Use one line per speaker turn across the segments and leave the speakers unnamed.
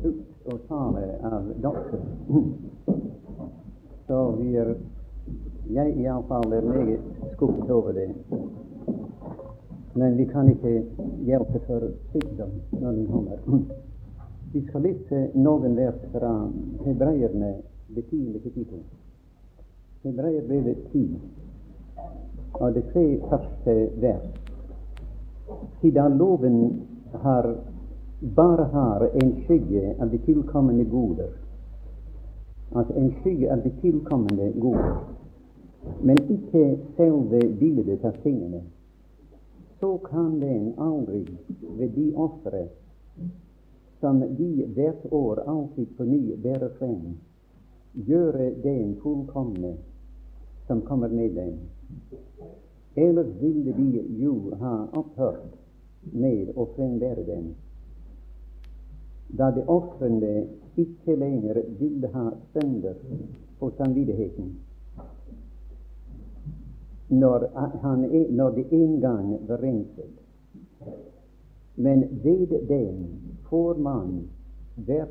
slutt å tale av doktor. Så vi er jeg iallfall er meget over det. Men vi kan ikke hjelpe for sykdom når den kommer. Vi skal lese noen vers fra Hebreerne, det tiende kapittel. Hebreerbrevet ti, av de tre første vers. Siden loven har, bare har en skygge av de tilkommende goder, altså en skygge av de tilkommende goder, men ikke selve bildet av tingene, så kan den aldri ved de ofre som de hvert år alltid på ny bærer frem, gjøre den fullkomne som kommer med dem. Ellers ville de jo ha opphørt med å frembære dem, da det offentlige ikke lenger ville ha sønder på samvittigheten når, han, når det en gang var renset. Men ved den får man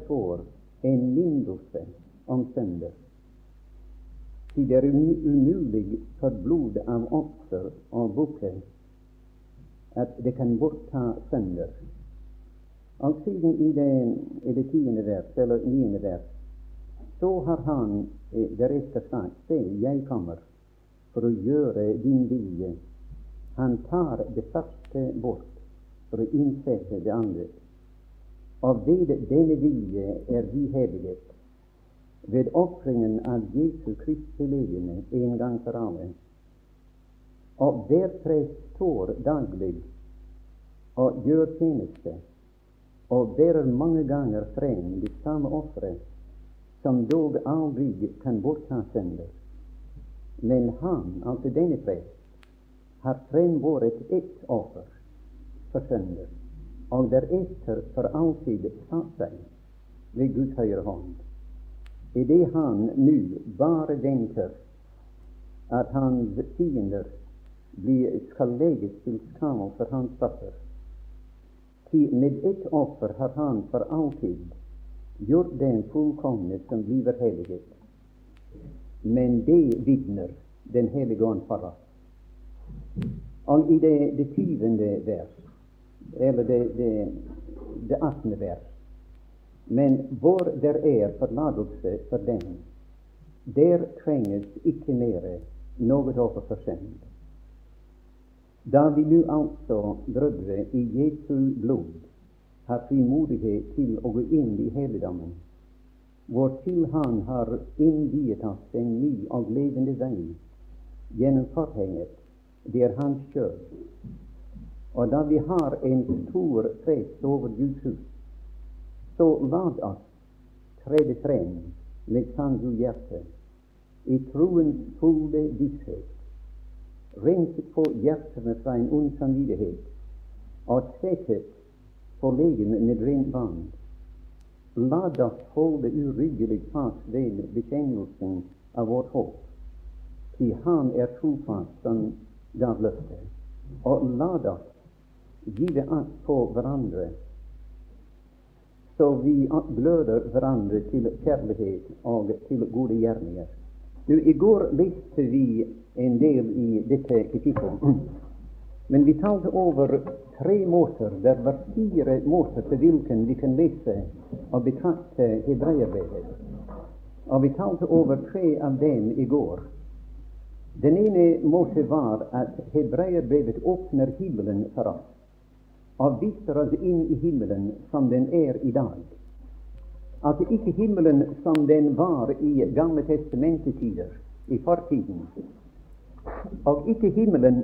år en minnelse om synder. Det er umulig for blod av offer og bukker at det kan bortta synder. Og siden i det, i det tiende vers, eller niende vers, så har han eh, deretter sagt Se, jeg kommer for å gjøre din vilje. Han tar det første bort for å innsette det andre. Og ved denne vilje er vi helliget ved ofringen av Jesu Kristi legeme en gang for alle. Og hver prest står daglig og gjør tjeneste og bærer mange ganger frem de samme ofre, som dog aldri kan bortta sender. Men han, altså denne prest, har frembåret ett offer for sender og deretter for alltid satt seg ved Guds høyre hånd. Idet han nå bare venter at hans fiender skal legges til skam for hans offer. Med ett offer har han for alltid gjort den fullkomne som blir hellighet. men det vitner Den hellige ånd for oss. Og i det, det tyvende vers, eller det, det, det attende vers Men hvor der er forlatelse for den, der trenges ikke mer noe offer for synd. Da vi nå altså, brødre, i Jesu blod har frimodighet til å gå inn i helligdommen, hvortil Han har innviet oss en ny og levende vei gjennom forhenget. Det er Hans sjøl. Og da vi har en stor prest over Guds hus, så la oss trede frem med sannsynlig hjerte, i troens fulle visshet, renset på hjertene fra en ond samvittighet, og tvettet på legemet med rent vann La oss holde uryggelig fast ved bekjennelsen av vårt håp, til Han er trofast som gav løftet. Og la oss give akt på hverandre, så vi gløder hverandre til kjærlighet og til gode gjerninger. Du, I går leste vi en del i dette kapittelet. Men vi talte over tre måter. Det var fire måter til hvilken vi kan lese og betrakte hebreerbrevet. Og vi talte over tre av dem i går. Den ene måte var at hebreerbrevet åpner himmelen for oss og viser oss inn i himmelen som den er i dag. At ikke himmelen som den var i Gamle testamentetider, i fortiden, og ikke himmelen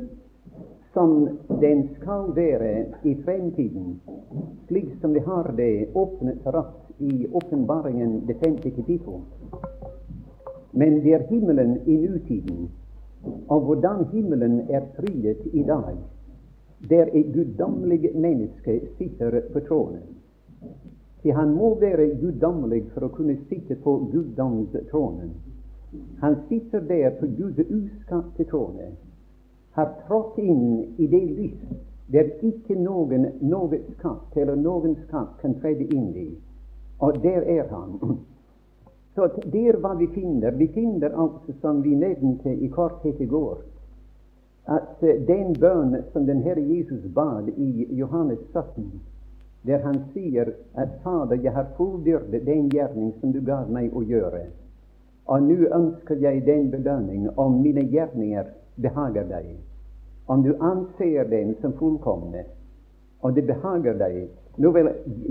som den skal være i fremtiden, slik som vi har det åpnet for i åpenbaringen det femte kapittel. Men det er himmelen i nutiden, og hvordan himmelen er friet i dag, der et guddommelig menneske sitter på tronen. For han må være guddommelig for å kunne sitte på guddomstronen. Han sitter der på Guds uskapte trone har trådt inn i det lys der ikke noen noe skatt eller noen skatt kan trede inn i. Og der er han. Så det er hva vi finner. Vi finner altså, som vi nevnte i korthet i går, at eh, den bønn som den Herre Jesus bad i Johannes 17, der han sier at Fader, jeg har fullbyrdet den gjerning som du gav meg å gjøre, og nå ønsker jeg den belønning. Om mine gjerninger behager deg, om du anser dem som fullkomne, og det behager deg, nå vil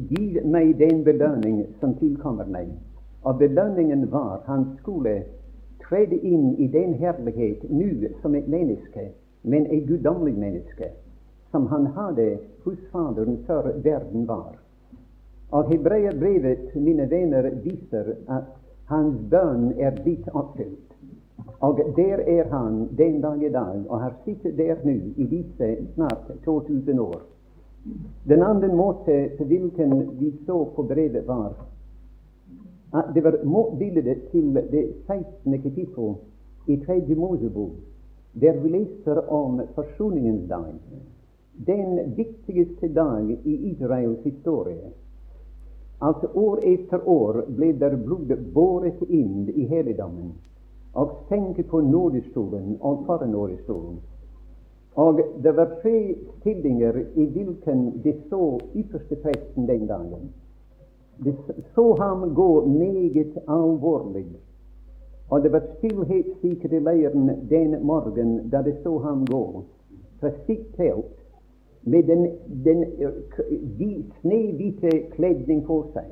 gi meg den belønning som tilkommer meg. Og belønningen var han skulle trede inn i den herlighet nå som et menneske, men et guddommelig menneske, som han hadde hos Faderen før verden var. Og Hebreerbrevet, mine venner, viser at hans bønn er blitt oppfylt. Og der er han den dag i dag, og har sittet der nå i disse snart 2000 år. Den andre måte på hvilken vi så på brevet, var at det var motbildet til det 16. kapittel i Tredje Mosebok, der vi leser om forsoningens dag. Den viktigste dag i Israels historie. At År etter år ble der blodet båret inn i helligdommen og senket på nådestolen og for nådestolen. Og det var tre stillinger i hvilken de så ypperste presten den dagen. De så ham gå meget alvorlig, og det var stillhet sikkert i leiren den morgen da de så ham gå fra sitt telt med den, den de snehvite kledning på seg.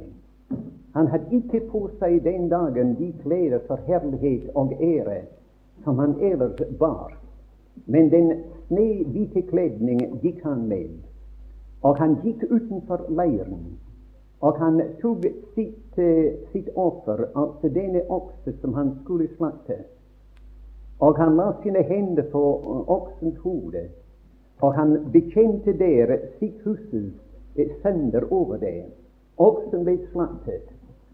Han hadde ikke på seg den dagen de klær for herlighet og ære som han ellers bar, men den snehvite kledning gikk han med, og han gikk utenfor leiren. Og han tok sitt, sitt offer, altså denne okse som han skulle slakte. Og han la sine hender på oksens hode, og han bekjente dere sitt uh, sønder over det. Oksen ble slaktet,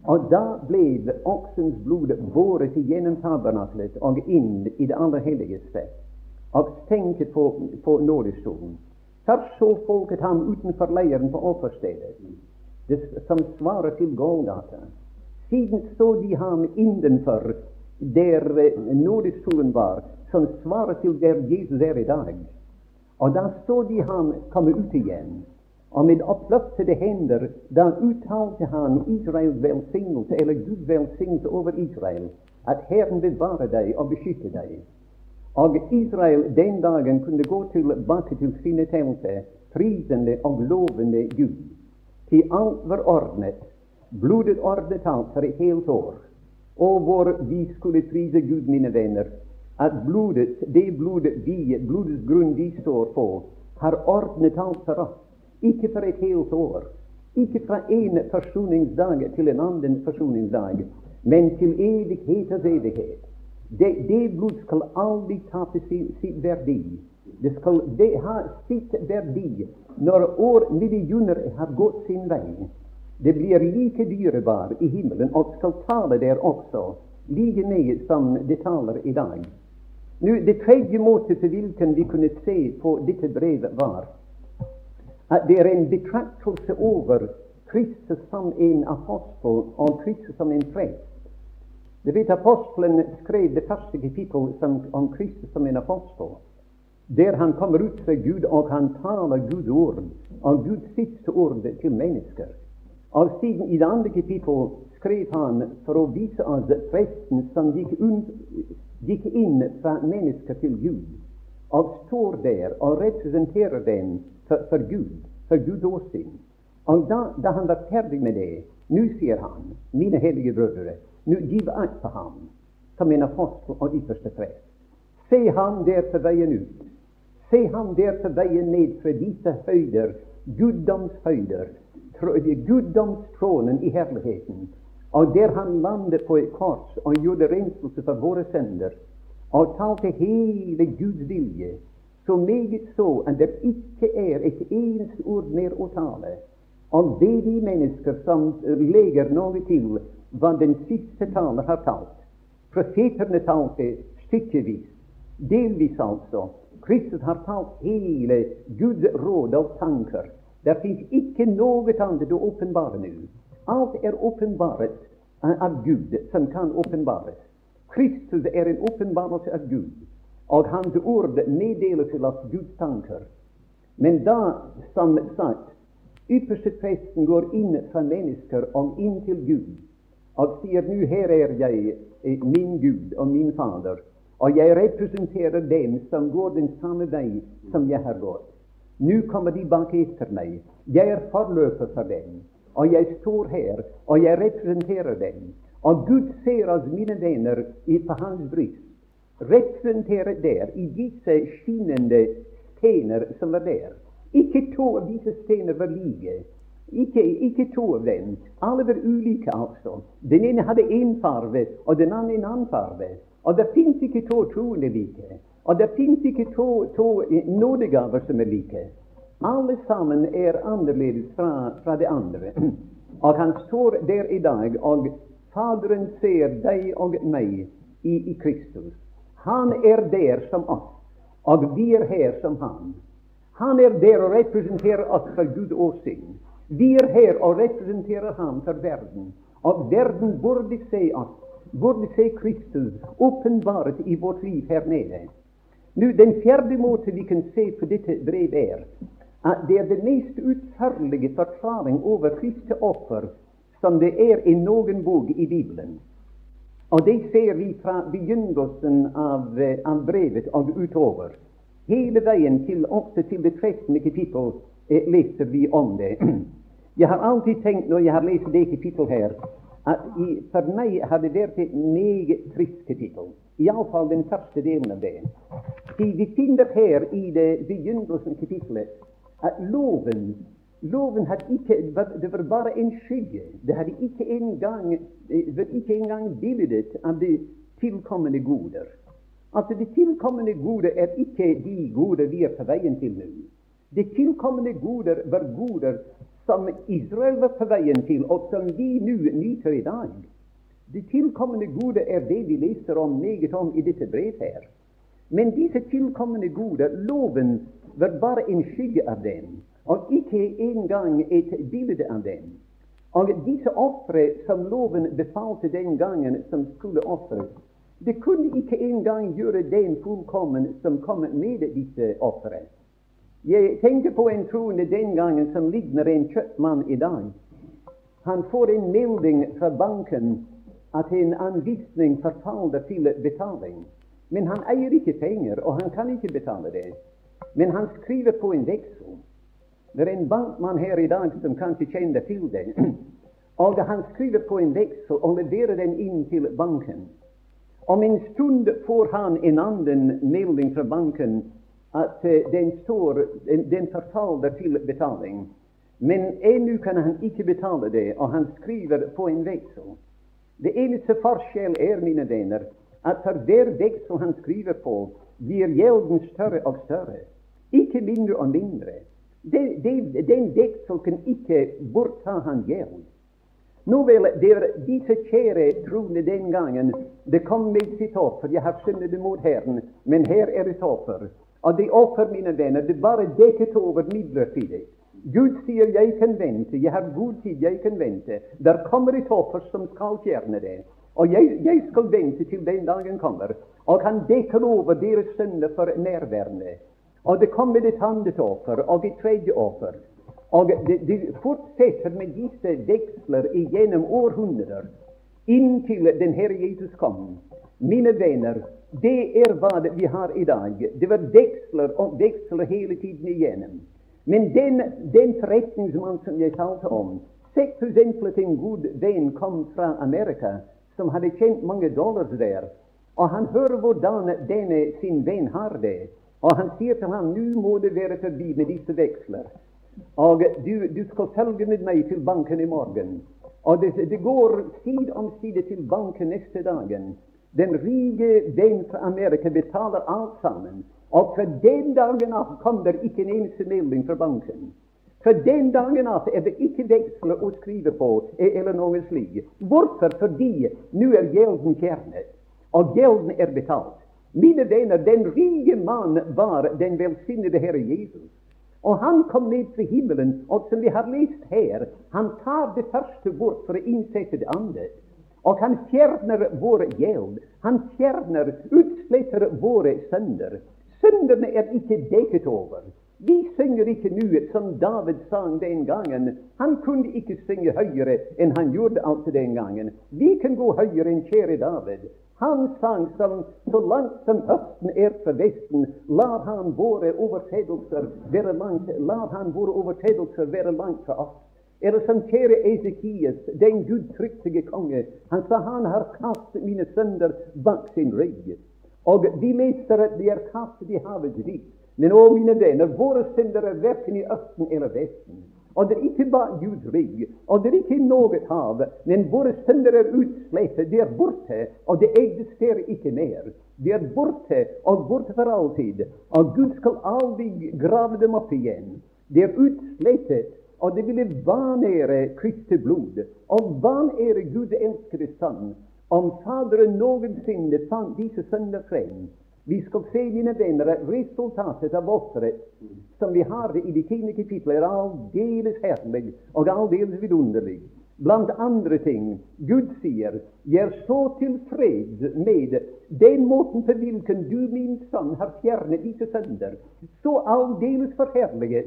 og da ble oksens blod båret gjennom tabernaklet og inn i det aller helligste, og stenket på, på nådestolen. Først så folket ham utenfor leiren på offerstedet det, som svarer til Golgata. Siden så de ham innenfor der nådestolen var, som svarer til der Jesus er i dag. Og da så de ham komme ut igjen. Og med oppløftede hender da uttalte han Israels velsignelse, eller Guds velsignelse over Israel, at Herren bevare deg og beskytte deg. Og Israel den dagen kunne gå tilbake til sine telte, prisende og lovende Gud. Til alt var ordnet, blodet ordnet alt for et helt år. Og hvor vi skulle prise Gud, mine venner, at blodet, det blodet vi, blodets grunn vi står på, har ordnet alt for oss. Ikke for et helt år, ikke fra en forsoningsdag til en annen forsoningsdag, men til evighetens evighet. Det, det blod skal aldri tape sin, sin verdi. Det skal det ha sitt verdi når år millioner har gått sin vei. Det blir like dyrebar i himmelen og skal tale der også, like mye som det taler i dag. Nu, Det tredje måte til hvilken vi kunne se på dette brevet, var at det er en betraktelse over Kristus som en apostel og Kristus som en prest. Du vet Apostelen skrev det første kapittel om Kristus som en apostel der han kommer ut fra Gud, og han taler Guds ord, og Guds siste ord til mennesker. Og siden i det andre kapittel skrev han for å vise oss presten som gikk, gikk inn fra mennesker til Gud, og står der og representerer den for, for Gud, for Guds åsyn. Og da, da, han var ferdig med det, nå sier han, mine hellige brødre, nå giv akt på ham som en apostel og ypperste prest. Se ham der på veien ut, Se ham der på veien ned fra disse høyder, guddomshøyder, guddomstronen i herligheten, og der han landet på et kors og gjorde renselse for våre sender. og talte hele Guds vilje, så meget så at det ikke er et eneste ord mer å tale. Og det de mennesker som legger noe til hva den siste taler har talt. Profeterne talte stykkevis, delvis altså, Kristus har talt hele Guds råd og tanker. Det fins ikke noe annet å åpenbare nå. Alt er åpenbaret av Gud som kan åpenbares. Kristus er en åpenbarelse av Gud, og Hans ord meddeler til oss Guds tanker. Men da, som sagt, ypperste presten går inn fra mennesker og inn til Gud og sier nå her er jeg, eh, min Gud og min Fader, og jeg representerer dem som går den samme vei som jeg har gått. Nå kommer de bak etter meg. Jeg er forløper for dem. Og jeg står her, og jeg representerer dem. Og Gud ser oss, mine venner, på hans bryst, Representere der i disse skinnende stener som er der. Ikke to av disse stener var like. Ikke, ikke to av dem. Alle var ulike, altså. Den ene hadde én farve, og den andre en annen farve. Og det fins ikke to troende like. Og det fins ikke to, to nådegaver som er like. Alle sammen er annerledes fra, fra det andre. Og han står der i dag, og Faderen ser deg og meg i, i Kristus. Han er der som oss, og vi er her som han. Han er der og representerer oss for Gud og sin. Vi er her og representerer ham for verden. Og verden burde se oss, burde se Kristus åpenbart i vårt liv her nede. Nå, Den fjerde måte vi kan se på dette brevet, er at det er den mest utførlige forklaring over Kristi offer som det er i noen bok i Bibelen. Og det ser vi fra begynnelsen av, eh, av brevet og utover. Hele veien til ofte til det 13. kapittel eh, leser vi om det. Jeg har alltid tenkt når jeg har lest det kapittel her, at i, for meg har det vært et meget trist kapittel. Iallfall den første delen av det. Vi finner her i det begynnelsen kapittelet loven Loven hadde ikke, det var bare en skygge. Det hadde ikke engang, var ikke engang bildet av de tilkommende goder. Altså, De tilkommende goder er ikke de goder vi er på veien til. De tilkommende goder var goder som Israel var på til, og som vi nå nyter i dag. De tilkommende goder er det vi leser om meget om i dette brevet her. Men disse tilkommende goder, loven var bare en skygge av dem og ikke engang et bilde av dem. Og disse ofre som loven befalte den gangen som skulle ofres, det kunne ikke engang gjøre den fullkommen som kom med disse ofre. Jeg tenker på en troende den gangen som ligner en kjøpmann i dag. Han får en melding fra banken at en anvisning forfaller til betaling. Men han eier ikke penger, og han kan ikke betale det. Men han skriver på en veksel. Det er en bankmann her i dag som kanskje kjenner til det. Og han skriver på en veksel og leverer den inn til banken. Om en stund får han en annen melding fra banken at uh, den, står, den, den forfaller til betaling. Men ennå kan han ikke betale det, og han skriver på en veksel. Det eneste forskjell er, mine venner, at for hver veksel han skriver på, blir gjelden større og større. Ikke mindre og mindre. Det, det, den veksel kan ikke bortta han gjeld. Nå vel, det disse kjære troende den gangen det kom med sitt offer. Jeg har syndet mot Herren, men her er et offer. Og det offer, mine venner, det bare dekket over midlertidig. Gud sier 'jeg kan vente', jeg har god tid, jeg kan vente. Der kommer et offer som skal fjerne det. Og jeg, jeg, skal vente til den dagen kommer. Og han dekker over deres synder for nærværende. Og det kommer et annet og et tredje offer. Og det, de fortsetter med disse veksler igjennom århundrer inntil den Herre Jesus kom. Mine venner, det er hva vi har i dag. Det var veksler og veksler hele tiden igjennom. Men den, den forretningsmann som jeg talte om Sett f.eks. at en god venn kom fra Amerika som hadde tjent mange dollars der, og han hører hvordan denne sin venn har det. Og han sier til ham nå må det være forbi med disse veksler. Og du, du, skal følge med meg til banken i morgen. Og det, det går side om side til banken neste dagen. Den rike venn fra Amerika betaler alt sammen. Og fra den dagen av kom det ikke en eneste melding fra banken. For den dagen av er det ikke veksler å skrive på eller noe slikt. Hvorfor? Fordi nå er gjelden fjernet, og gjelden er betalt. Mine venner, den rike mann var den velsignede Herre Jesus. Og han kom ned fra himmelen, og som vi har lest her, han tar det første bort for å innsette det andre. Og han fjerner vår gjeld. Han fjerner, utsletter våre sønder. Sønderne er ikke dekket over. Vi synger ikke nå som David sang den gangen. Han kunne ikke synge høyere enn han gjorde alltid den gangen. Vi kan gå høyere enn kjære David. Han sang som så langt som østen er fra vesten, lar han våre overtredelser være langt, lar han våre overtredelser være langt fra oss. Eller som kjære Esekias, den gudfryktige konge, han sa han har kastet mine sønder bak sin rygg. Og de leser at de er kastet i havets dyp. Men å, mine venner, våre synder er verken i østen eller vesten. Og det er ikke bare Guds rygg, og det er ikke noe hav, men våre synder er utslettet, de er borte, og det eksisterer ikke mer. De er borte, og borte for alltid, og Gud skal aldri grave dem opp igjen. De er utslettet, og det ville vanære Kristi blod, og vanære Gud elskede Sønn, om Faderen noensinne fant disse sønner frem vi skal se, mine venner, resultatet av offeret som vi har i de tiende kapitler, er aldeles herlig og aldeles vidunderlig. Blant andre ting Gud sier, 'Jeg så tilfreds med den måten på hvilken du, min sønn, har fjernet disse sønder', Så aldeles forherliget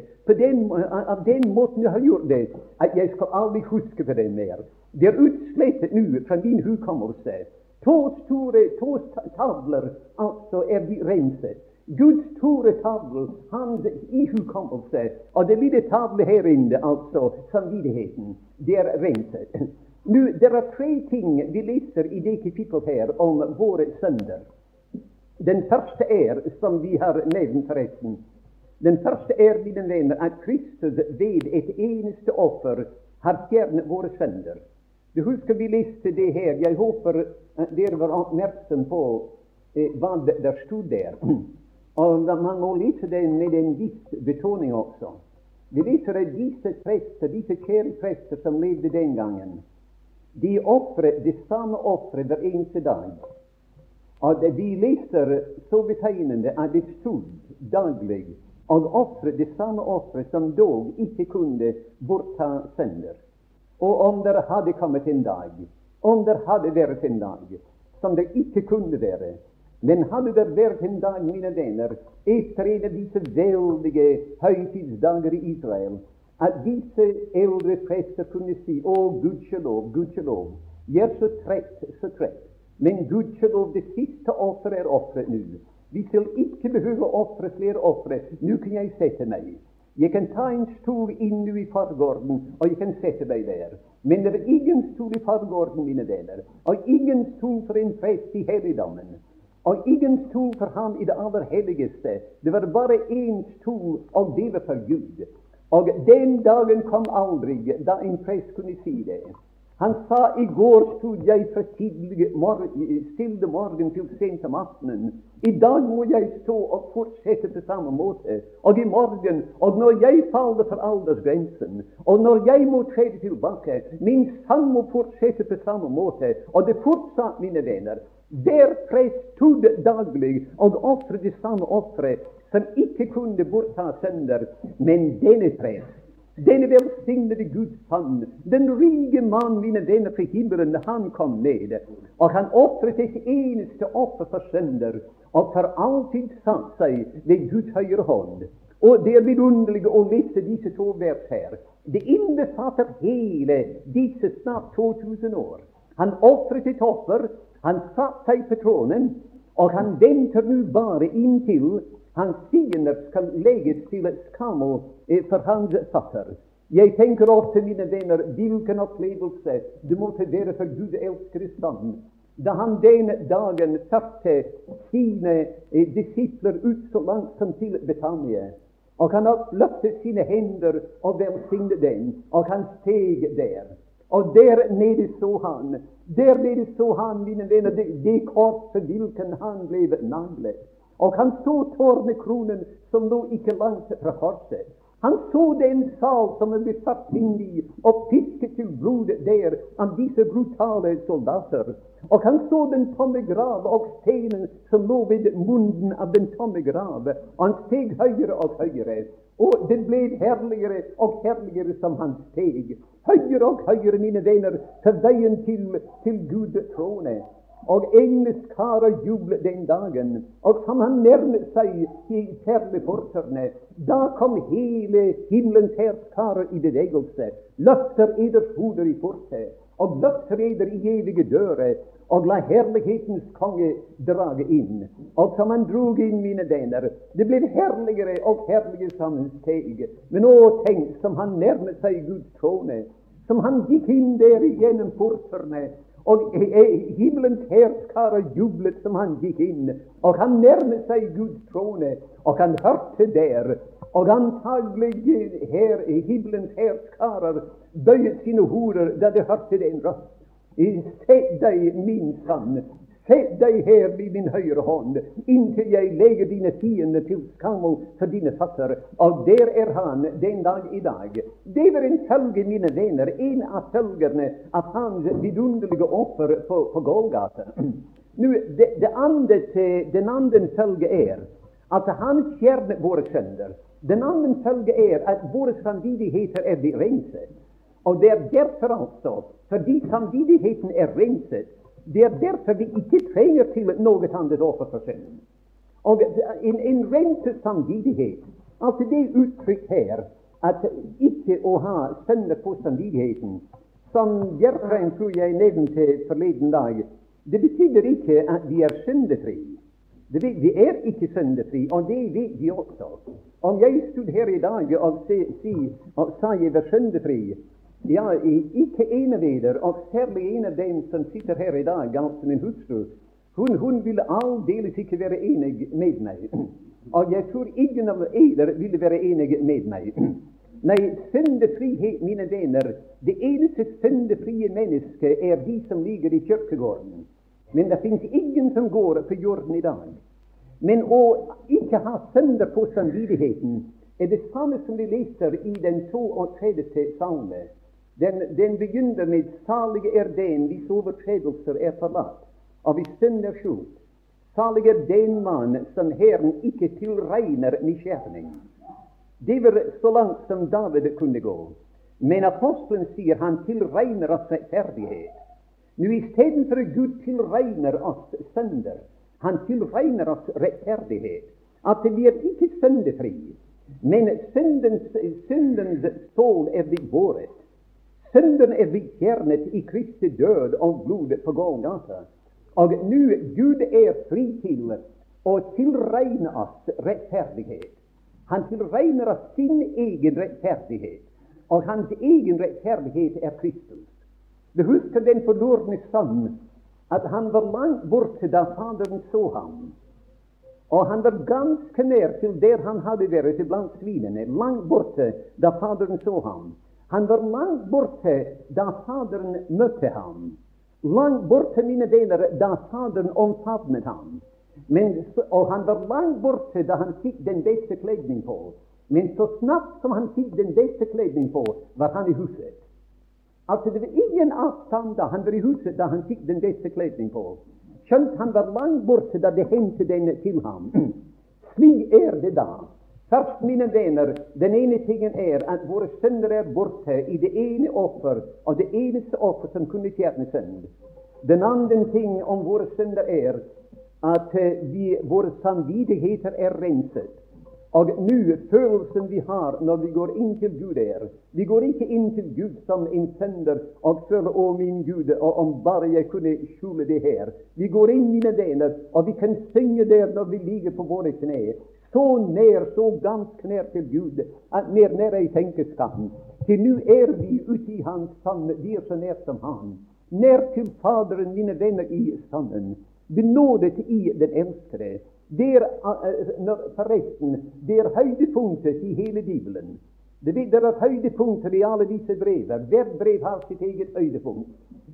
av den måten du har gjort det, at jeg skal aldri huske på det mer. Det er utslettet nå fra min hukommelse. To store to tavler altså er renset. Guds store tavle, hans ihukommelse, og det lille tavle her inne, altså samvittigheten, det er renset. Nå, Det er tre ting vi leser i det kapittelet her om våre sønder. Den første er, som vi har nevnt forresten, den første er, mine venner, at Kristus ved et eneste offer har fjernet våre sønder. Du husker vi leste det her. Jeg håper eh, dere var oppmerksom på eh, hva der stod der. Og Man må lese det med en viss betoning også. Vi leser at disse prester, disse kjære prester som levde den gangen, de ofret det samme offeret hver eneste dag. Og Vi leser så betegnende at det stod daglig og ofret det samme offeret som dog ikke kunne bortta sender. Og om det hadde kommet en dag, om det hadde vært en dag som det ikke kunne være Men hadde det vært en dag, mine venner, etter en av disse veldige høytidsdager i Israel, at disse eldre prester kunne si Å, gudskjelov, gudskjelov, jeg er så trett, så trett, men gudskjelov, det siste offeret er ofret nå. Vi skal ikke behøve å ofre flere ofre. Nå kan jeg sette meg. Jeg kan ta en stol inn i forgården, og jeg kan sette meg der. Men det er ingen stol i forgården, mine venner, og ingen stol for en prest i helligdommen. Og ingen stol for ham i det aller helligste. Det var bare én stol, og det var for Gud. Og den dagen kom aldri da en prest kunne si det. Han sa i går stod jeg fra tidlig morgen, stille morgen til sent om aftenen. I dag må jeg stå og fortsette på samme måte. Og i morgen, og når jeg faller for aldersgrensen, og når jeg må tre tilbake, min sang må fortsette på samme måte. Og det fortsatt, mine venner. Der prest stod daglig og ofret det samme ofre som ikke kunne bortta synder. Men denne prest denne velsignede Guds hånd, den rike mann, mine venner fra himmelen, han kom ned. Og han ofret et eneste offer for synder, og for alltid satt seg ved Guds høyre hånd. Og det er vidunderlig å lese disse to vers her. Det innbefatter hele disse snart 2000 år. Han ofret et offer, han satte seg på tronen, og han venter nå bare inntil hans fiender skal legges til skammel eh, for hans fatter. Jeg tenker ofte, mine venner, hvilken opplevelse det måtte være for Gud elskede Sønn da han den dagen satte sine eh, disipler ut så langt som til Betania. Og han løftet sine hender og velsignet dem, og han steg der. Og der nede så han, der nede så han, mine venner, det, det korset hvilken han ble naglet. Og han så tårnekronen som lå ikke langt fra korset. Han så den sal som han ble satt inn i, og pisket til blod der av disse brutale soldater. Og han så den tomme grav og stenen som lå ved munnen av den tomme grav. Og han steg høyere og høyere. Og det ble herligere og herligere som han steg. Høyere og høyere, mine venner, til veien til, til Gud trone og engleskarer jublet den dagen. Og som han nærmet seg de perleportene, da kom hele himmelens hærskarer i bevegelse. Løfter eders hoder i fortet, og løfter eder i evige dører, og la herlighetens konge drage inn. Og som han drog inn, mine venner, det ble herligere og herligere sammensteg. steg. Men å, tenk som han nærmet seg Guds trone, som han gikk inn der igjennom portene, og himmelens hærskarer jublet som han gikk inn. Og han nærmet seg Guds trone, og han hørte der. Og antagelig her, himmelens hærskarer bøyet sine hoder da de hørte den røst. Se deg, min sønn, Sett deg her ved min høyre hånd, inntil jeg legger dine fiender til skammel for dine fatter. Og der er han den dag i dag. Det var en følge, mine venner, en av følgerne av hans vidunderlige offer på, på Golgata. Nu, det, det andre, den andre følge er at han fjerner våre synder. Den andre følge er at våre samvittigheter er renset. Og det er derfor altså, fordi samvittigheten er renset, det er derfor vi ikke trenger til noe annet offer for synden. Og en, en renset samvittighet, altså det uttrykk her at ikke å ha synder på samvittigheten, som Gjertrein tror jeg nevnte forleden dag, det betyr ikke at vi er syndefri. Vi er ikke syndefri, og det vet vi også. Om jeg stod her i dag og, se, si, og sa jeg var syndefri, ja, ikke ene av dere, og særlig en av dem som sitter her i dag, altså min hustru, hun, hun ville aldeles ikke være enig med meg. Og jeg tror ingen av dere ville være enig med meg. Nei, syndefrihet, mine venner, det eneste syndefrie mennesket er de som ligger i kirkegården. Men det finnes ingen som går på jorden i dag. Men å ikke ha synder på samvittigheten er det samme som vi leser i den 32. salme. Den, den begynner med 'Salig er den hvis overtredelser er forlatt, og hvis synd er skjult'. Salig er den mann som Herren ikke tilregner misgjerning. Det var så langt som David kunne gå. Men apostelen sier han tilregner oss rettferdighet. Nå Istedenfor Gud tilregner oss synder, han tilregner oss rettferdighet. At vi er ikke syndefri, men syndens, syndens stål er blitt båret. Synden er blitt fjernet i Kristi død og blodet på Golgata. Og nå Gud er fri til å tilregne oss rettferdighet. Han tilregner oss sin egen rettferdighet, og hans egen rettferdighet er Kristus. Du husker den forlorne sønn, at han var langt borte da Faderen så ham. Og han var ganske nær til der han hadde vært blant svinene, langt borte da Faderen så ham. Han var langt borte da Faderen møtte ham. Langt borte, mine venner, da Faderen omfavnet ham. Men, og han var langt borte da han fikk den beste kledning på. Men så snart som han fikk den beste kledning på, var han i huset. Altså Det var ingen avstand da han var i huset da han fikk den beste kledning på. Skjønt han var langt borte da det hendte den til ham. Slik er det da Først, mine venner, den ene tingen er at våre synder er borte i det ene offer, og det eneste offer som kunne fjerne synd. Den andre ting om våre synder er at eh, vi, våre samvittigheter er renset. Og nå, følelsen vi har når vi går inn til Gud, er Vi går ikke inn til Gud som en synder og føler 'Å, min Gud, og om bare jeg kunne skjule det her'. Vi går inn, mine venner, og vi kan synge der når vi ligger på våre kne. Så nær, så ganske nær til Gud, at nær nær i tenkeskapten. Til nå er vi ute i Hans sanne, vi er så nær som Han. Nær til Faderen, mine venner, i sanden. Benådet i den elskede. Det er forresten det er høydepunktet i hele Bibelen. Det, er høydepunkter i alle disse brevene. Hvert brev har sitt eget høydepunkt.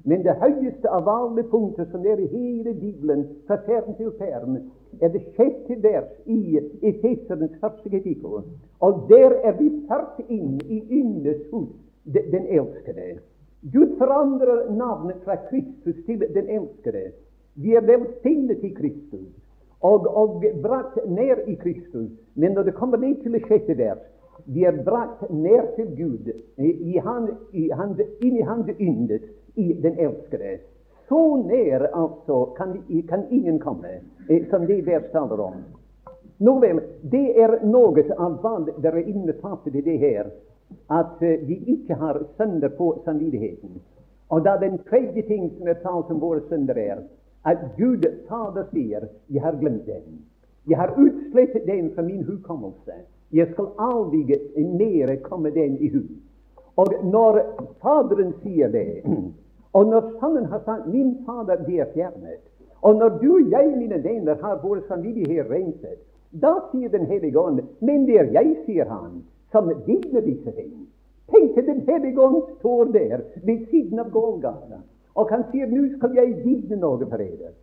Men det høyeste av alle punkter som er i hele Bibelen, fra perm til perm, er det sjette vers i Efeserens første kapittel. Og der er vi ført inn i yndes hus, den elskede. Gud forandrer navnet fra Kristus til den elskede. Vi er velsignet i Kristus og, og brakt ned i Kristus. Men når det kommer ned til det sjette vers, vi er brakt ned til Gud, i han, i han, inn i Hans yndet, i den elskede. Så nær altså kan, kan ingen komme, eh, som det vers taler om. Nå vel, det er noe av hva dere innbefatter i det her, at uh, vi ikke har sønder på samvittigheten. Og da den tredje ting som er talt om våre sønder, er at Gud Fader sier 'Jeg har glemt den'. Jeg har utslettet den fra min hukommelse. Jeg skal avvige mer komme den i hu. Og når Faderen sier det, og når Sønnen har sagt 'Min Fader, det er fjernet', og når du og jeg, mine venner, har vår samvittighet renset, da sier Den hellige ånd 'Men det er jeg', sier han, 'som digner disse ting'. Tenk til Den hellige ånd står der ved siden av Golgata, og han sier 'Nå skal jeg digne noe for dere'.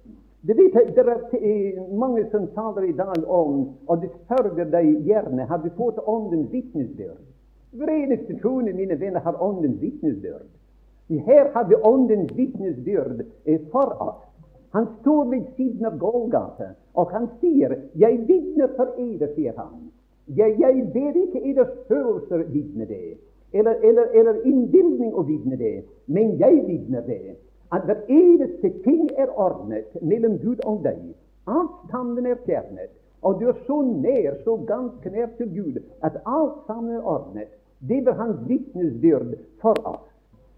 Det, vet, det er mange som taler i dag om, og det sørger deg gjerne, har du fått Åndens vitnesbyrd? Hver eneste troende, mine venner, har Åndens vitnesbyrd. Her har vi Åndens vitnesbyrd eh, for oss. Han står ved siden av Golgata, og han sier 'Jeg vitner for eder', sier han. Jeg, jeg ber ikke eders følelser vitne det, eller, eller, eller innbilning å vitne det, men jeg vitner det at hver eneste ting er ordnet mellom Gud og deg. Avstanden er fjernet, og du er så nær, så ganske nær til Gud, at alt sammen er ordnet. Det var hans vitnesbyrd for oss.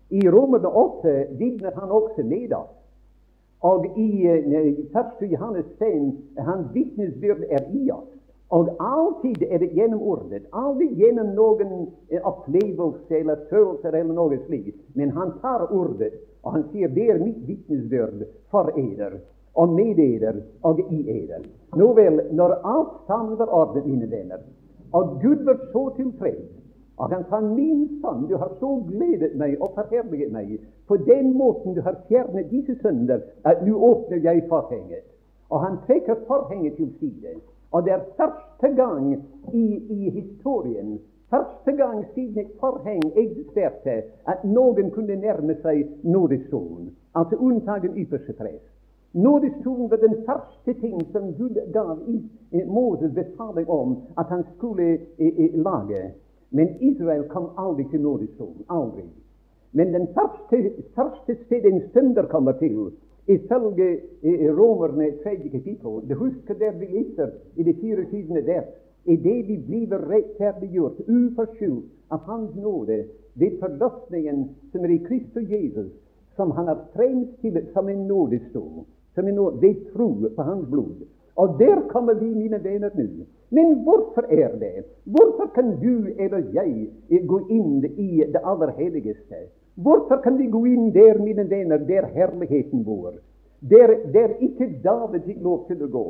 I Romerne 8 vitner han også med oss. Og i 1. Eh, Johannes 5 hans vitnesbyrd er i oss. Og alltid er det gjennom ordet, aldri gjennom noen eh, opplevelse eller følelser eller noe slikt. Men han tar ordet, og han sier det er mitt vitnesbyrd for eder, og med eder og i eder. Nå vel, når alt sammen var ordnet, mine venner, og Gud var så tilfreds og han sa, 'Min sønn, du har så gledet meg og forherliget meg.' 'På den måten du har fjernet disse sønner, at nå åpner jeg forhenget.' Og han trekker forhenget til side. Og det er første gang i, i historien, første gang siden et forheng eksisterte, at noen kunne nærme seg nådestolen, altså unntagen ypperste prest. Nådestolen var den første ting som Gud gav Moses befaling om at han skulle lage. Men Israel kom aldri til nådestolen. Aldri. Men den første, første stedet en synder kommer til, Ifølge Romerne tredje kapittel, det husker vi leser i det 24. der? i det vi blir rettferdiggjort uforskyldt av Hans nåde ved forløsningen som er i Kristus Jesus, som Han har fremstilt til som en nådestol, som en nåde, ved tro på Hans blod. Og der kommer vi, mine venner, nå. Men hvorfor er det? Hvorfor kan du eller jeg gå inn i det aller helligste? Hvorfor kan vi gå inn der, mine venner, der herligheten bor? Der, der ikke David fikk lov til å gå.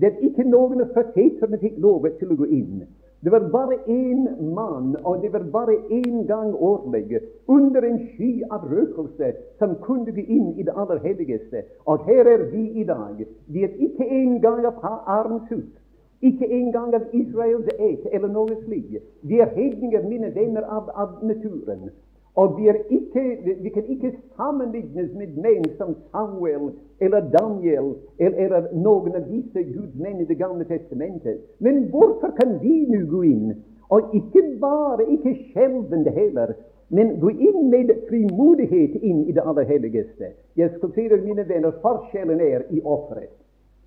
Der ikke noen av profetene fikk lov til å gå inn. Det var bare én mann, og det var bare én gang årlig, under en sky av røkelse, som kunne gå inn i det aller helligste. Og her er vi i dag. Vi er ikke engang av Arens hus. Ikke engang av Israels et eller noe slikt. Vi er hedninger, mine venner, av, av naturen. Og vi, ikke, vi, kan ikke sammenlignes med menn som Samuel eller Daniel eller, eller noen av disse gudmennene i Det gamle testamentet. Men hvorfor kan vi nå gå inn? Og ikke bare, ikke skjelvende heller, men gå inn med frimodighet inn i det aller helligste. Jeg skal si dere, mine venner, forskjellen er i offeret.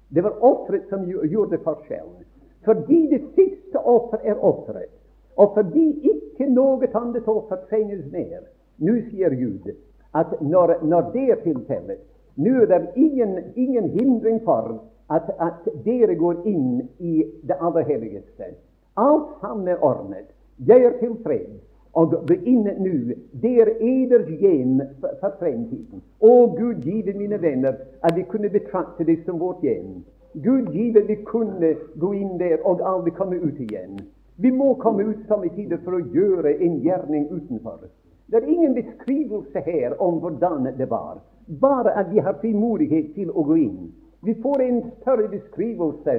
Det var offeret som gjorde forskjellen. Fordi det siste offer er offeret. Og fordi ikke noe annet offer fortrenges mer, nå sier Gud at når, når det er tilfellet, nå er det ingen, ingen hindring for at, at, dere går inn i det aller helligste. Alt sammen er ordnet. Jeg er tilfreds og inn nå. der er eders hjem for fremtiden. Å Gud give, mine venner, at vi kunne betrakte det som vårt hjem. Gud give vi kunne gå inn der og aldri komme ut igjen. Vi må komme ut samme tider for å gjøre en gjerning utenfor. Det er ingen beskrivelse her om hvordan det var, bare at vi har frimodighet til å gå inn. Vi får en større beskrivelse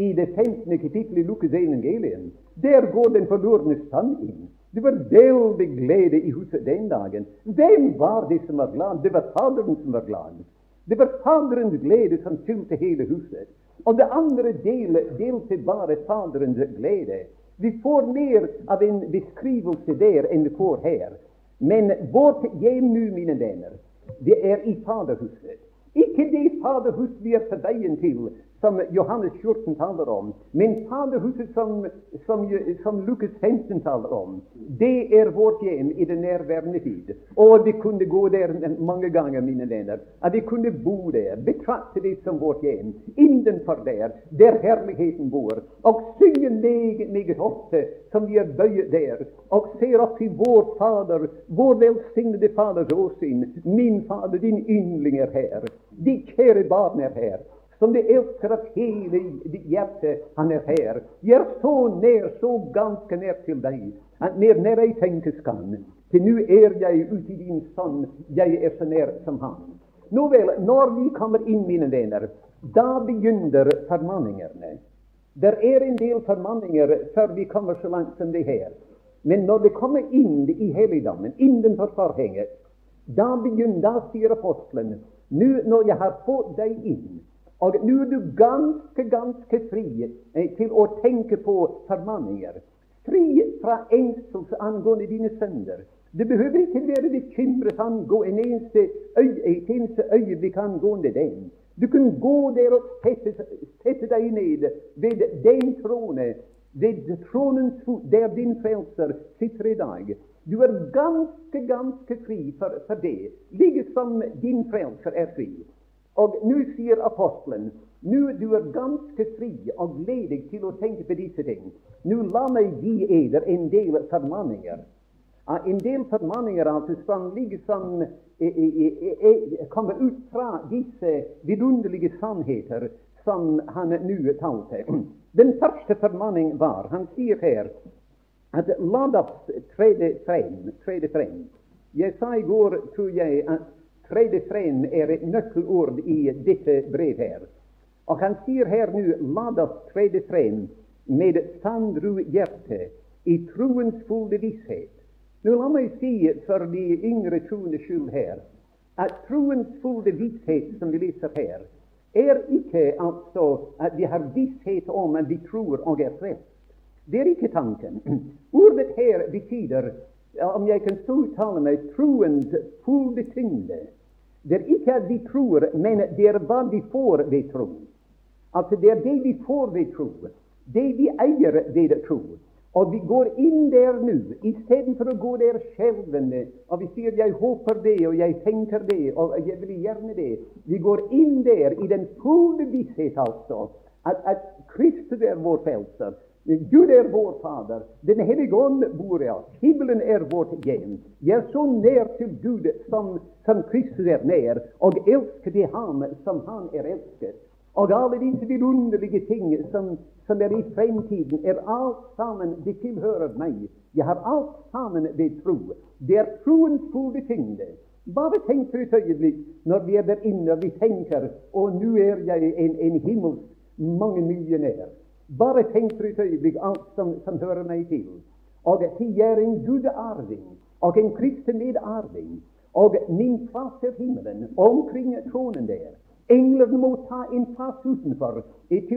i det 15. kapittelet i Lukas evangelien. Der går den forlorne stand inn. Det var veldig glede i huset den dagen. Hvem var det som var glad? Det var Faderen som var glad. Det var Faderens glede som fylte hele huset. Og det andre delte bare Faderens glede. Vi får mer av en beskrivelse der enn vi får her. Men vårt hjem nå, mine venner, det er i Faderhuset. Ikke det Faderhus vi er på veien til, som Johannes 14 taler om, men Faderhuset som, som, som Lukas 15 taler om, det er vårt hjem i den nærværende tid. Og vi kunne gå der mange ganger, mine venner. At vi kunne bo der, betrakte det som vårt hjem, innenfor der, der herligheten bor, og synge meget, meget ofte som vi er bøyet der, og ser opp til vår Fader, vår velsignede Faders åsyn. Min Fader, din yndling er her. Ditt kjære barn er her som det elsker av hele ditt hjerte. Han er her. Jeg er så nær, så ganske nær til deg, at mer nær jeg tenkes kan. Til nå er jeg ute i din sann, jeg er så nær som han. Nå vel, når vi kommer inn, mine venner, da begynner formanningene. Det er en del formanninger før vi kommer så langt som det her. Men når vi kommer inn i helligdommen, innenfor forhenget, da begynner, da sier apostelen, nå når jeg har fått deg inn, og nå er du ganske, ganske fri eh, til å tenke på formaninger. Fri fra engstelse angående dine sønner. Du behøver ikke være bekymret angående en eneste, et eneste øyeblikk angående den. Du kan gå der og sette, sette deg ned ved den trone, ved tronens der din frelser sitter i dag. Du er ganske, ganske fri for, for det, like som din frelser er fri. Og nå sier apostelen nå du er ganske fri og ledig til å tenke på disse ting. Nå la meg gi eder en del formaninger. En del formaninger altså som liksom kommer ut fra disse vidunderlige sannheter som han nå talte. Den første formaning var Han sier her at la oss trede frem. Trede frem. Jeg sa i går, tror jeg, at Tredje frem er et nøkkelord i dette brev her. Og han sier her nå la oss trede frem med sandru hjerte i troens fulle visshet. Nå la meg si for de yngre troende skyld her at troens fulle visshet som vi leser her, er ikke altså at vi har visshet om at vi tror og er frelst. Det er ikke tanken. Ordet her betyr, om jeg kan så uttale meg, troens fulle tyngde. Det er ikke at vi tror, men det er hva vi får ved tro. Altså Det er det vi får ved tro. Det vi eier ved tro. Og vi går inn der nå, istedenfor å gå der skjelvende, og vi sier 'jeg håper det', og 'jeg tenker det', og 'jeg vil gjerne det'. Vi går inn der i den fulle visshet, altså, at, at Kristus er vår frelser. Gud er vår Fader. Den hellige ånd bor i. Himmelen er vårt hjem. Jeg er så nær til Gud som, som Kristus er nær, og elsker de ham som han er elsket. Og alle disse vidunderlige ting som, som er i fremtiden, er alt sammen Det tilhører meg. Jeg har alt sammen ved tro. Det er troens fulle tyngde. Bare tenk for et øyeblikk når vi er der inne og vi tenker og nå er jeg en, en himmelsk mange millionær. Bare tenk for et øyeblikk alt som, som hører meg til. Og jeg er en gudearving og en kristen medarving. Og min plass er himmelen, omkring tronen der. Englene må ta en plass utenfor til,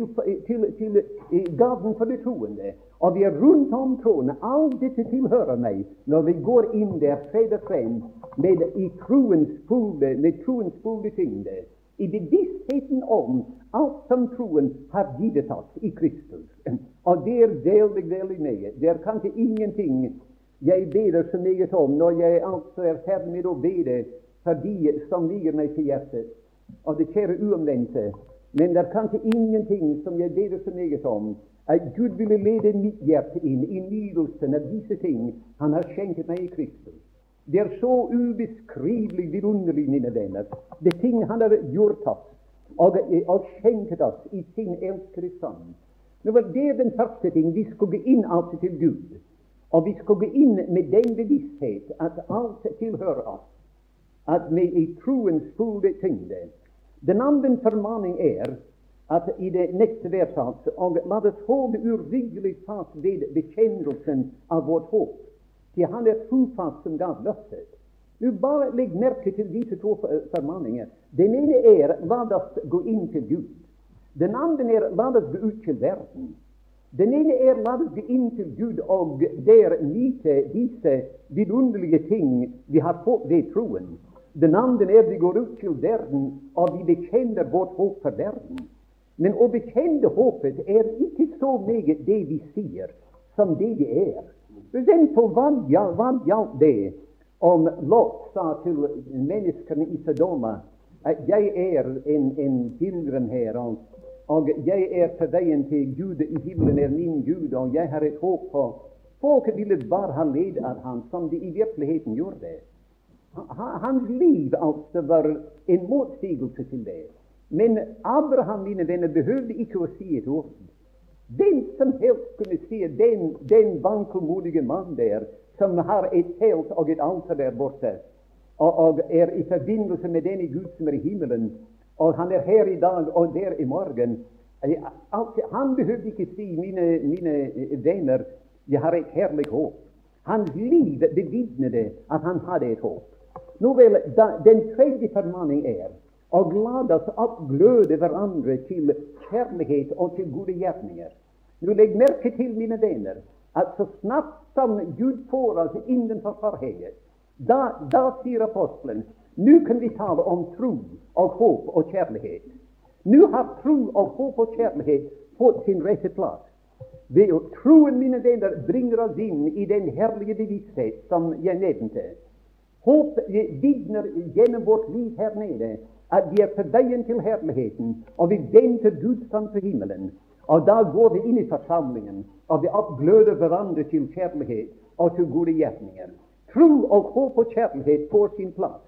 til, til, til gaven for de troende. Og vi er rundt om tronen. Alt dette tilhører meg når vi går inn der, trer frem med, i med troens fulle tyngde i bevisstheten om alt som troen har gitt oss i Kristus. Og det er veldig, veldig mye. Det er kanskje ingenting jeg beder så meget om når jeg altså er ferdig med å bede for de som ligger meg til hjertet, og det kjære uomvendte. Men det er kanskje ingenting som jeg beder så meget om, at Gud ville lede mitt hjerte inn i nydelsen av disse ting Han har skjenket meg i Kristus. Det er så ubeskrivelig vidunderlig, mine venner. Det ting han har gjort oss og, og skjenket oss i sin elskede sønn. Det var det den første ting. Vi skulle gå inn altså til Gud. Og vi skulle gå inn med den bevissthet at alt tilhører oss. At vi i troens fulle tyngde. Den andre formaning er at i det neste verset og la oss holde uryggelig fast ved bekjennelsen av vårt håp, til Han er trofast som gav løftet. Du bare legg merke til disse to formaninger. Den ene er la oss gå inn til Gud. Den andre er la oss gå ut til verden. Den ene er la oss gå inn til Gud og der nyte disse vidunderlige ting vi har fått ved troen. Den andre er vi går ut til verden og vi bekjenner vårt håp for verden. Men å bekjenne håpet er ikke så meget det vi sier, som det det er. For hva, hva gjaldt det om Lot sa til menneskene i Sodoma at jeg er en, en pilgrim her, og, og, jeg er på veien til Gud i himmelen er min Gud, og jeg har et håp på Folket ville bare ha ledd av ham, som de i virkeligheten gjorde. Hans liv altså var en motsigelse til det. Men Abraham, mine venner, behøvde ikke å si et ord. Hvem som helst kunne si den, den vankelmodige mann der, som har et telt og et alter der borte, og, og, er i forbindelse med denne Gud som er i himmelen, og han er her i dag og der i morgen altså, Han behøvde ikke si, mine, mine venner, jeg har et herlig håp. Hans liv bevitnet at han hadde et håp. Nå vel, da, Den tredje formaning er og la oss oppgløde hverandre til kjærlighet og til gode gjerninger. Nå Legg merke til, mine venner, at så snart som Gud får oss innenfor forhenget, da, da sier apostelen nå kan vi tale om tro og håp og kjærlighet. Nå har tro og håp og kjærlighet fått sin rette plass. Ved å troen, mine venner, bringer oss inn i den herlige bevissthet som jeg nevnte. Håp vitner gjennom vårt liv her nede at vi er på veien til herligheten, og vi venter Gud fram til himmelen. Og da går vi inn i forsamlingen, og vi oppgløder hverandre til kjærlighet og til gode gjerninger. Tro og håp og kjærlighet får sin plass.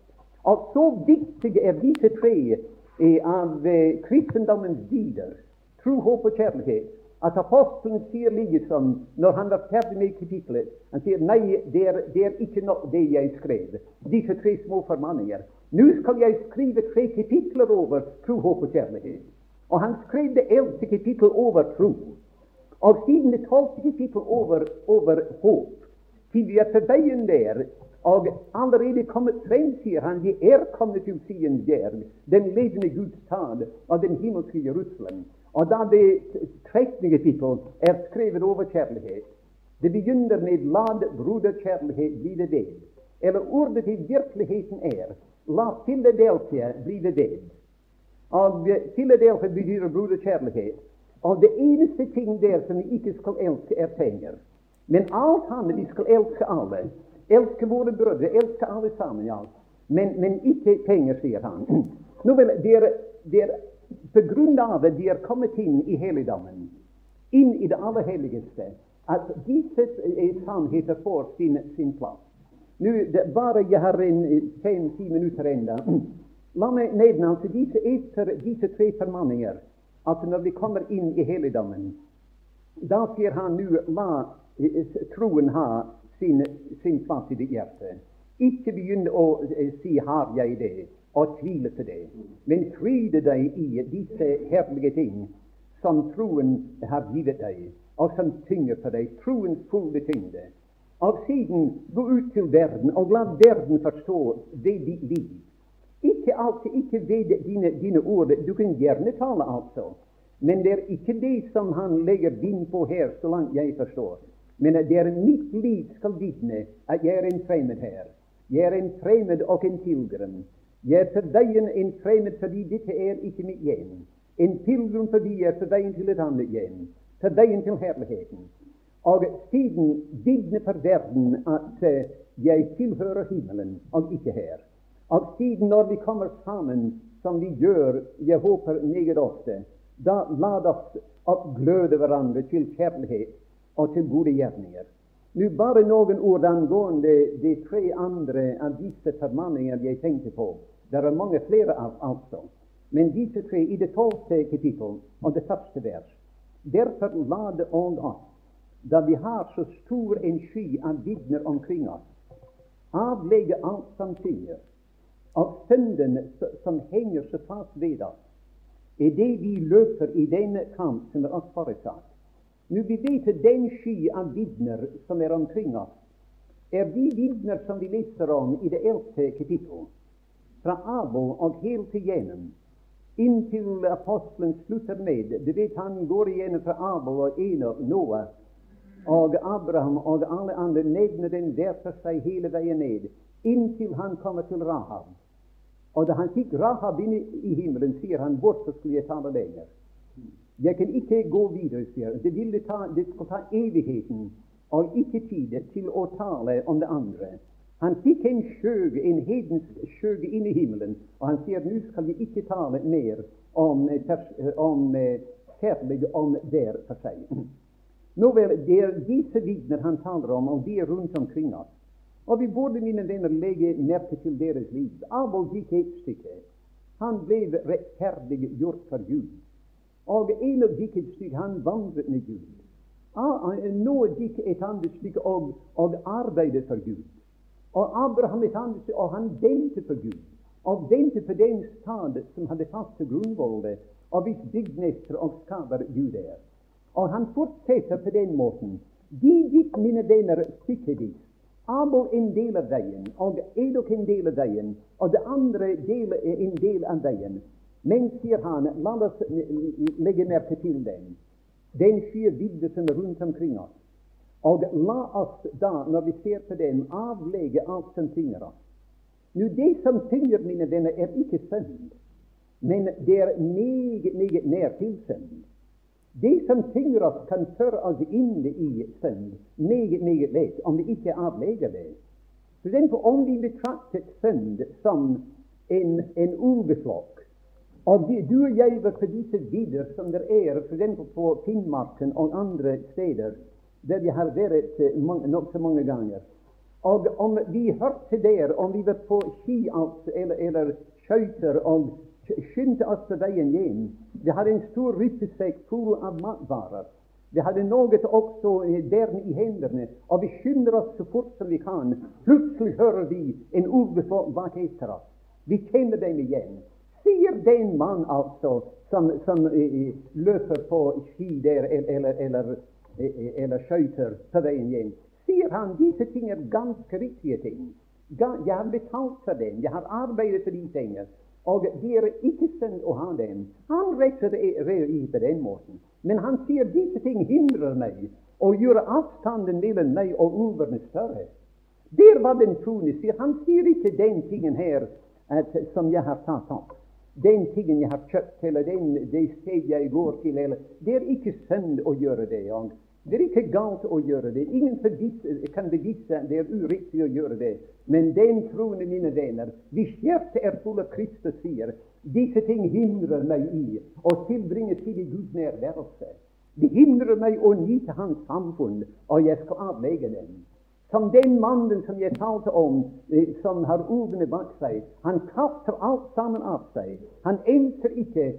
Og så viktige er disse tre av eh, kristendommens dyder, tro, håp og kjærlighet, at apostelen sier liksom, når han var ferdig med kapitlet Han sier nei, det er, det er ikke nok det jeg skrev. Disse tre små formaninger. Nå skal jeg skrive tre kapitler over tro, håp og kjærlighet. Og han skrev det eldste kapittel over tro. Og siden det tolvte kapittel over, over håp. Til vi er veien der, og allerede kommet frem, sier han, vi er kommet til Sions jerv, den levende Guds stad og den himmelske Jerusalem. Og da det trettende kapittel er skrevet over kjærlighet, det begynner med 'lad broderkjærlighet bli det. Eller ordet til virkeligheten er La Philadelphia bli ved. Og Philadelphia betyr broderkjærlighet. Og det eneste ting der som vi ikke skal elske, er penger. Men alt annet vi skal elske alle. Elske våre brødre, elske alle sammen. ja. Men, men ikke penger, sier han. Nå vel, det er, er på grunn av at de er kommet inn i helligdommen, inn i det aller helligste, at disse sannheter får sin, sin plass. Nå, det, bare jeg har fem-ti minutter ennå. La meg nevne altså disse, etter disse tre formaninger. at når vi kommer inn i helligdommen, da sier han nå la troen ha sin, sin plass i ditt hjerte. Ikke begynn å eh, si 'har jeg det', og tvile til det, men fryde deg i disse herlige ting som troen har givet deg, og som tynger på deg, troens fulle tyngde av siden gå ut til verden og la verden forstå det ditt liv. Ikke alltid, ikke ved dine, dine ord. Du kan gjerne tale, altså. Men det er ikke det som han legger vind på her, så langt jeg forstår. Men det er mitt liv skal vitne at jeg er en fremmed her. Jeg er en fremmed og en pilegrim. Jeg er på veien en fremmed fordi dette er ikke mitt hjem. En pilegrim fordi jeg er på veien til et annet hjem. På veien til herligheten. Og siden vitner for verden at uh, jeg tilhører himmelen og ikke her. Og siden når vi kommer sammen, som vi gjør, jeg håper meget ofte, da la oss oppgløde hverandre til kjærlighet og til gode gjerninger. Nå bare noen ord angående de tre andre av disse formaninger jeg tenkte på. Det er mange flere av, altså. Men disse tre i det tolvte kapittel og det første vers. Derfor la det ånd oss da vi har så stor en sky av vitner omkring oss, avlegge alt som tynger, av syndene som henger så fast ved oss, er det vi løper i denne kamp som er oss forutsatt. Når Vi vet den sky av vitner som er omkring oss, er de vitner som vi leser om i det eldste kapittel, fra Abel og helt igjennom, inntil apostelen slutter med. Du vet Han går igjennom fra Abel og Enok, Noah og Abraham og alle andre, nevner den hver for seg hele veien ned, inntil han kommer til Rahab. Og da han fikk Rahab inn i himmelen, sier han bort, så skulle jeg tale lenger. Jeg kan ikke gå videre, sier han. Det, ta, det skal ta evigheten og ikke tid til å tale om det andre. Han fikk en skjøge, en hedensk skjøge inn i himmelen, og han sier nå skal vi ikke tale mer om, om kjærlighet om der for seg. Nå vel, Det er disse vitner han taler om, og de er rundt omkring oss. Og vi burde, mine venner, legge merke til deres liv. Abel gikk et stykke. Han ble rettferdiggjort for Gud. Og en av gikk et stykke. Han vandret med Gud. Ah, nå gikk et annet stykke og, og arbeidet for Gud. Og Abraham et annet stykke, og han ventet for Gud. Og ventet på den stad som hadde faste grunnvollet, og hvis byggmester og skaper Gud er. Og han fortsetter på den måten. De gikk, mine venner, stykkevis. Abel en del av veien, og Edok en del av veien, og det andre del, en del av veien. Men, sier han, la oss legge merke til den. Den skyer vidde som er rundt omkring oss. Og la oss da, når vi ser på den, avlegge alt som tynger oss. Nå, Det som tynger, mine venner, er ikke synd, men det er meget, meget nær til synd. Det som tynger oss, kan føre oss inn i synd meget, meget lett om vi ikke avlegger det. For eksempel om vi betraktet synd som en, en ulveflokk, og vi, du og jeg var på disse vidder som det er f.eks. på Finnmarken og andre steder der jeg har vært eh, nokså mange ganger. Og om vi hørte der, om vi var på ski eller, eller skøyter og skyndte oss på veien hjem Vi hadde en stor rypesekk full av matvarer. Vi hadde noe også der i hendene, og vi skynder oss så fort som vi kan. Plutselig hører vi en ulv bak etter oss. Vi kjenner dem igjen sier den mann altså som, som eh, løper på ski der eller, eller, uh, eller skøyter på veien hjem, sier han disse ting er ganske riktige ting. Jeg har betalt for dem, jeg har arbeidet for de tingene, og det er ikke synd å ha dem. Han retter det i på den måten. Men han sier disse ting hindrer meg å gjøre avstanden mellom meg og ulvene større. Der var den troende sier. Han sier ikke den tingen her at, som jeg har tatt opp den tingen jeg har kjøpt, eller den, det sted jeg går til eller, Det er ikke synd å gjøre det. Og det er ikke galt å gjøre det. Ingen kan bevise det er uriktig å gjøre det. Men den troende, mine venner, hvis hjertet er full av Kristus, sier disse ting hindrer meg i å tilbringe tid i Guds nærværelse. Det hindrer meg å nyte Hans samfunn, og jeg skal avlegge dem. Som den mannen som jeg talte om, eh, som har ordene bak seg. Han kaster alt sammen av seg. Han enser ikke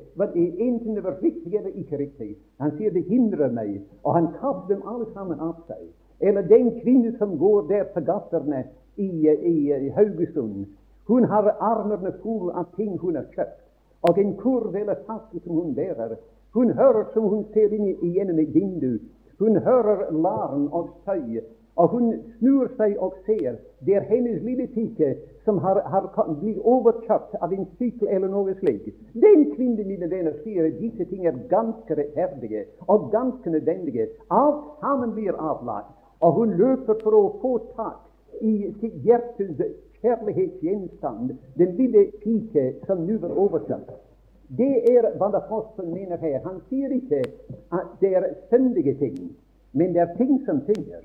enten det var riktig eller ikke riktig. Han sier det hindrer meg, og han kaster dem alle sammen av seg. Eller den kvinne som går der på gatene i, i, i Haugesund. Hun har armene fulle av ting hun har kjøpt, og en kurv eller taske som hun bærer. Hun hører som hun ser inn gjennom et vindu. Hun hører larm og støy og hun snur seg og ser det er hennes lille pike som har, har blitt overkjørt av en sykkel eller noe slikt. Den kvinnen, mine venner, sier disse ting er ganske rettferdige og ganske nødvendige. Alt sammen blir avlagt. Og hun løper for å få tak i sitt hjertes kjærlighetsgjenstand, den lille pike som nå er overkjørt. Det er hva Fossen mener her. Han sier ikke at det er syndige ting, men det er ting som tynger.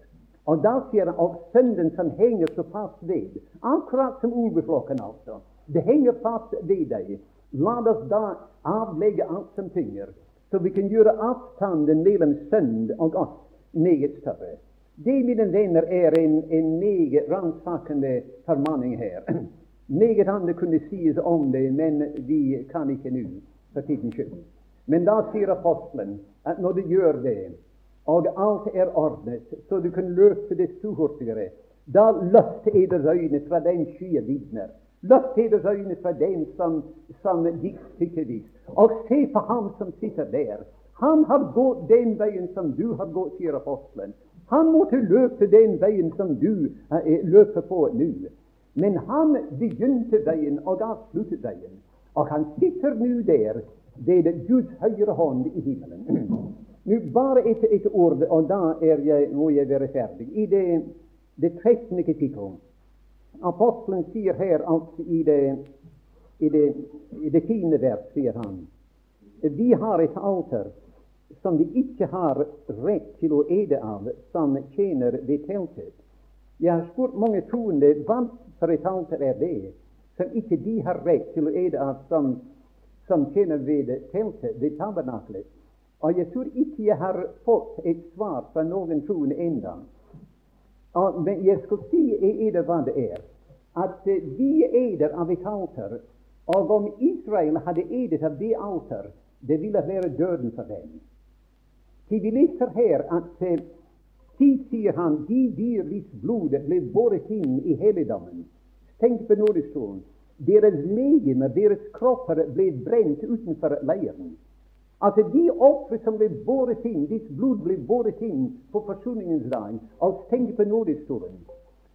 Og da sier han og synden som henger så fast ved, akkurat som ulveflokken, altså. Det henger fast ved deg. La oss da avlegge alt som tynger, så vi kan gjøre avstanden mellom synd og oss meget større. Det, mine venner, er en, en meget ransakende formaning her. Meget annet kunne sies om det, men vi kan ikke nå, for tidens skyld. Men da sier apostelen at når du gjør det, og alt er ordnet, så du kan løpe det hurtigere. Da løft eders øyne fra den skye vitner. Løft eders øyne fra den som, som gikk stykkevis, og se på ham som sitter der. Han har gått den veien som du har gått, sier apostelen. Han måtte løpe den veien som du uh, løper på nå. Men han begynte veien og avsluttet veien. Og han sitter nå der ved Guds høyre hånd i himmelen. Nå Bare et, et ord, og da er jeg, må jeg være ferdig. I det, det 13. kapittel Apostelen sier her altså i det, i det, i det tiende vers, sier han, vi har et alter som vi ikke har rett til å ede av, som tjener ved teltet. Jeg har spurt mange troende hva for et alter er det som ikke de har rett til å ede av, som, som tjener ved teltet, ved tabernaklet. Og jeg tror ikke jeg har fått et svar fra noen troende ennå. Men jeg skal si eder hva det er. At eh, vi eder av et alter. Og om Israel hadde edet av det alter, det ville være døden for dem. Til vi leser her at tid, eh, sier han, de dyr hvis blodet ble båret inn i helligdommen. Tenk på nådestolen. Deres legemer, deres kropper, ble brent utenfor leiren at de ofre som ble båret inn, ditt blod ble båret inn på forsoningens dag, og tenk på nådestolen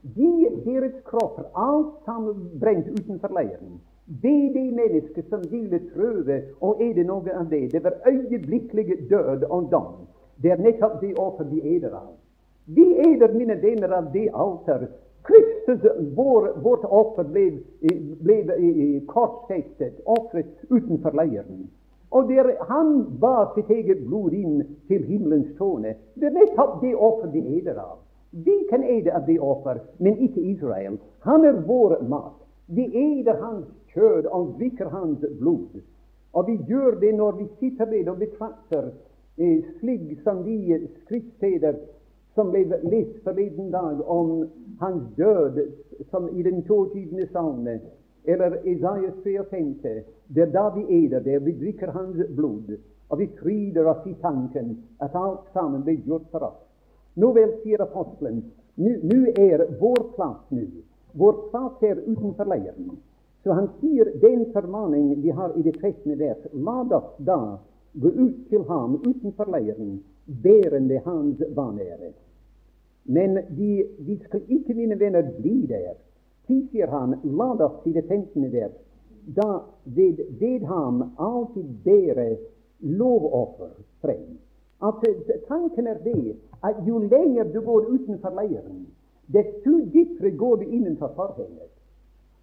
de, Deres kropper, alt sammen brent utenfor leiren. Det de mennesker som ville prøve å ede noe av det, det var øyeblikkelig død og dom. Det er nettopp det offer vi eder av. Vi eder, mine venner, av det alter. Kristus, vår, vårt offer, ble, ble, ble korsfestet, ofret utenfor leiren. Og der han bar sitt eget blod inn til himmelens tårne. Det er nettopp det offer de eder av. Vi kan ede av det offer, men ikke Israel. Han er vår mat. Vi eder hans kjød og drikker hans blod. Og vi gjør det når vi sitter ved og betrakter eh, slik som de skriftsteder som ble lest forleden dag om hans død, som i den 22. salme, eller Isaias 53, det er da vi er der, der vi drikker hans blod, og vi fryder oss i tanken at alt sammen blir gjort for oss. Nå vel, sier apostelen, nå er vår plass nå. Vår plass er utenfor leiren. Så han sier den formaning vi har i det 13. vers, la oss da gå ut til ham utenfor leiren, bærende hans vanære. Men vi, vi skal ikke, mine venner, bli der. Si, sier han, la oss i det 15. der, da ved, ved ham alltid bære lovoffer frem. At Tanken er det at jo lenger du går utenfor leiren, desto dypere går du innenfor forhenget.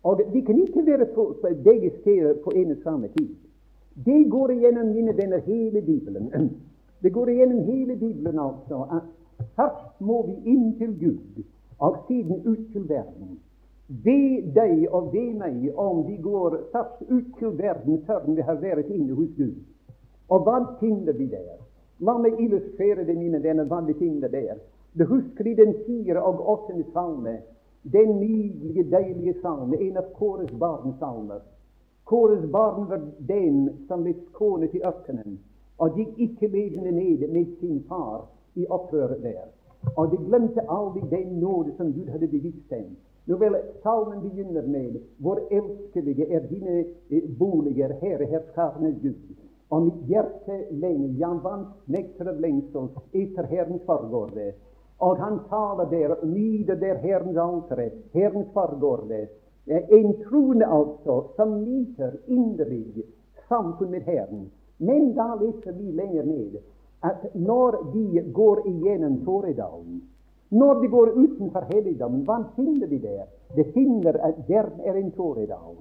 Og vi kan ikke være på, på begge steder på en og samme tid. Det går igjennom, mine venner, hele Bibelen. Det går igjennom hele Bibelen altså at først må vi inn til Gud, og siden ut til verden. Ved deg og be meg om vi går først ut til verden før vi har vært inne hos Gud. Og hva finner vi der? La meg illustrere det, mine venner, hva vi finner der. Du husker i den fire og åttende salme, den nydelige, deilige salme, en av Kåres barns salmer. Kåres barn var den som ble skånet i ørkenen, og gikk ikke levende ned med sin far i opprøret der. Og de glemte aldri den nåde som Gud hadde bevist dem. Nå vel, salmen begynner med Hvor elskelige er dine eh, boliger, Herre herskarenes Gud. Og mitt hjerte lenger, Jan vant nekter lengsel etter Herrens forgårde. Og han taler der, nyder der Herrens altere, Herrens forgårde. En troende altså, som nyter inderlig samfunn med Herren. Men da leser vi lenger ned at når de går igjennom Tåredalen når de går utenfor helligdommen, hva finner de der? De finner at der er en tåredal.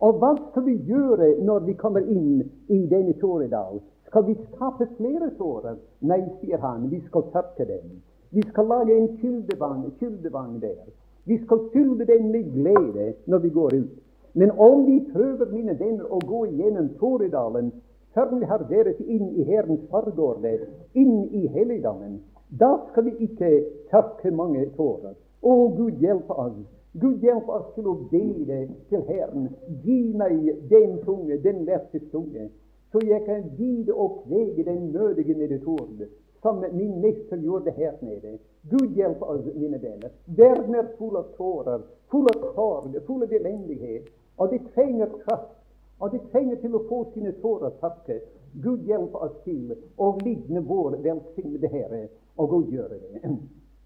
Og hva skal vi gjøre når vi kommer inn i denne tåredal? Skal vi skape flere tårer? Nei, sier han, vi skal tørke dem. Vi skal lage en kyldevang der. Vi skal fylle den med glede når vi går ut. Men om vi prøver, mine venner, å gå gjennom Tåredalen før vi har vært inn i Herrens forgårde, inn i helligdommen, da skal vi ikke tørke mange tårer. Å, Gud hjelpe oss. Gud hjelpe oss til å be til Herren. Gi meg den tunge, den lette tunge, så jeg kan gide og kvege den nødige med et ord. som min mester gjorde her nede. Gud hjelpe oss, mine venner. Verden er full av tårer, full av sorg, full av elendighet. Og de trenger kraft. Og de trenger til å få sine tårer tørket. Gud hjelpe oss til å ligne vår velsignede Herre og å gjøre det.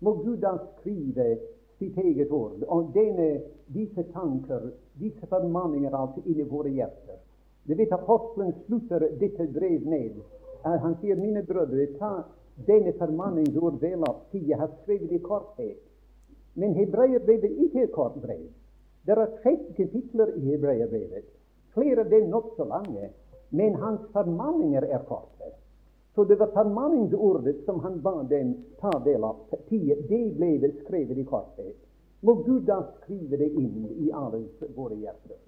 Må Gud da skrive sitt eget ord og denne, disse tanker, disse formaninger altså i våre hjerter. Du vet Apostelen slutter dette brev med. Han sier, mine brødre, ta denne formaningsord vel opp, siden jeg har skrevet i korthet. Men hebreerbrevet er ikke et kort brev. Det er 30 kapitler i hebreerbrevet. Flere av dem nokså lange. Men hans formaninger er korte. Så det var formaningsordet som han ba dem ta del av. Det ble skrevet i korthet. Må Gud da skrive det inn i alle våre hjerter.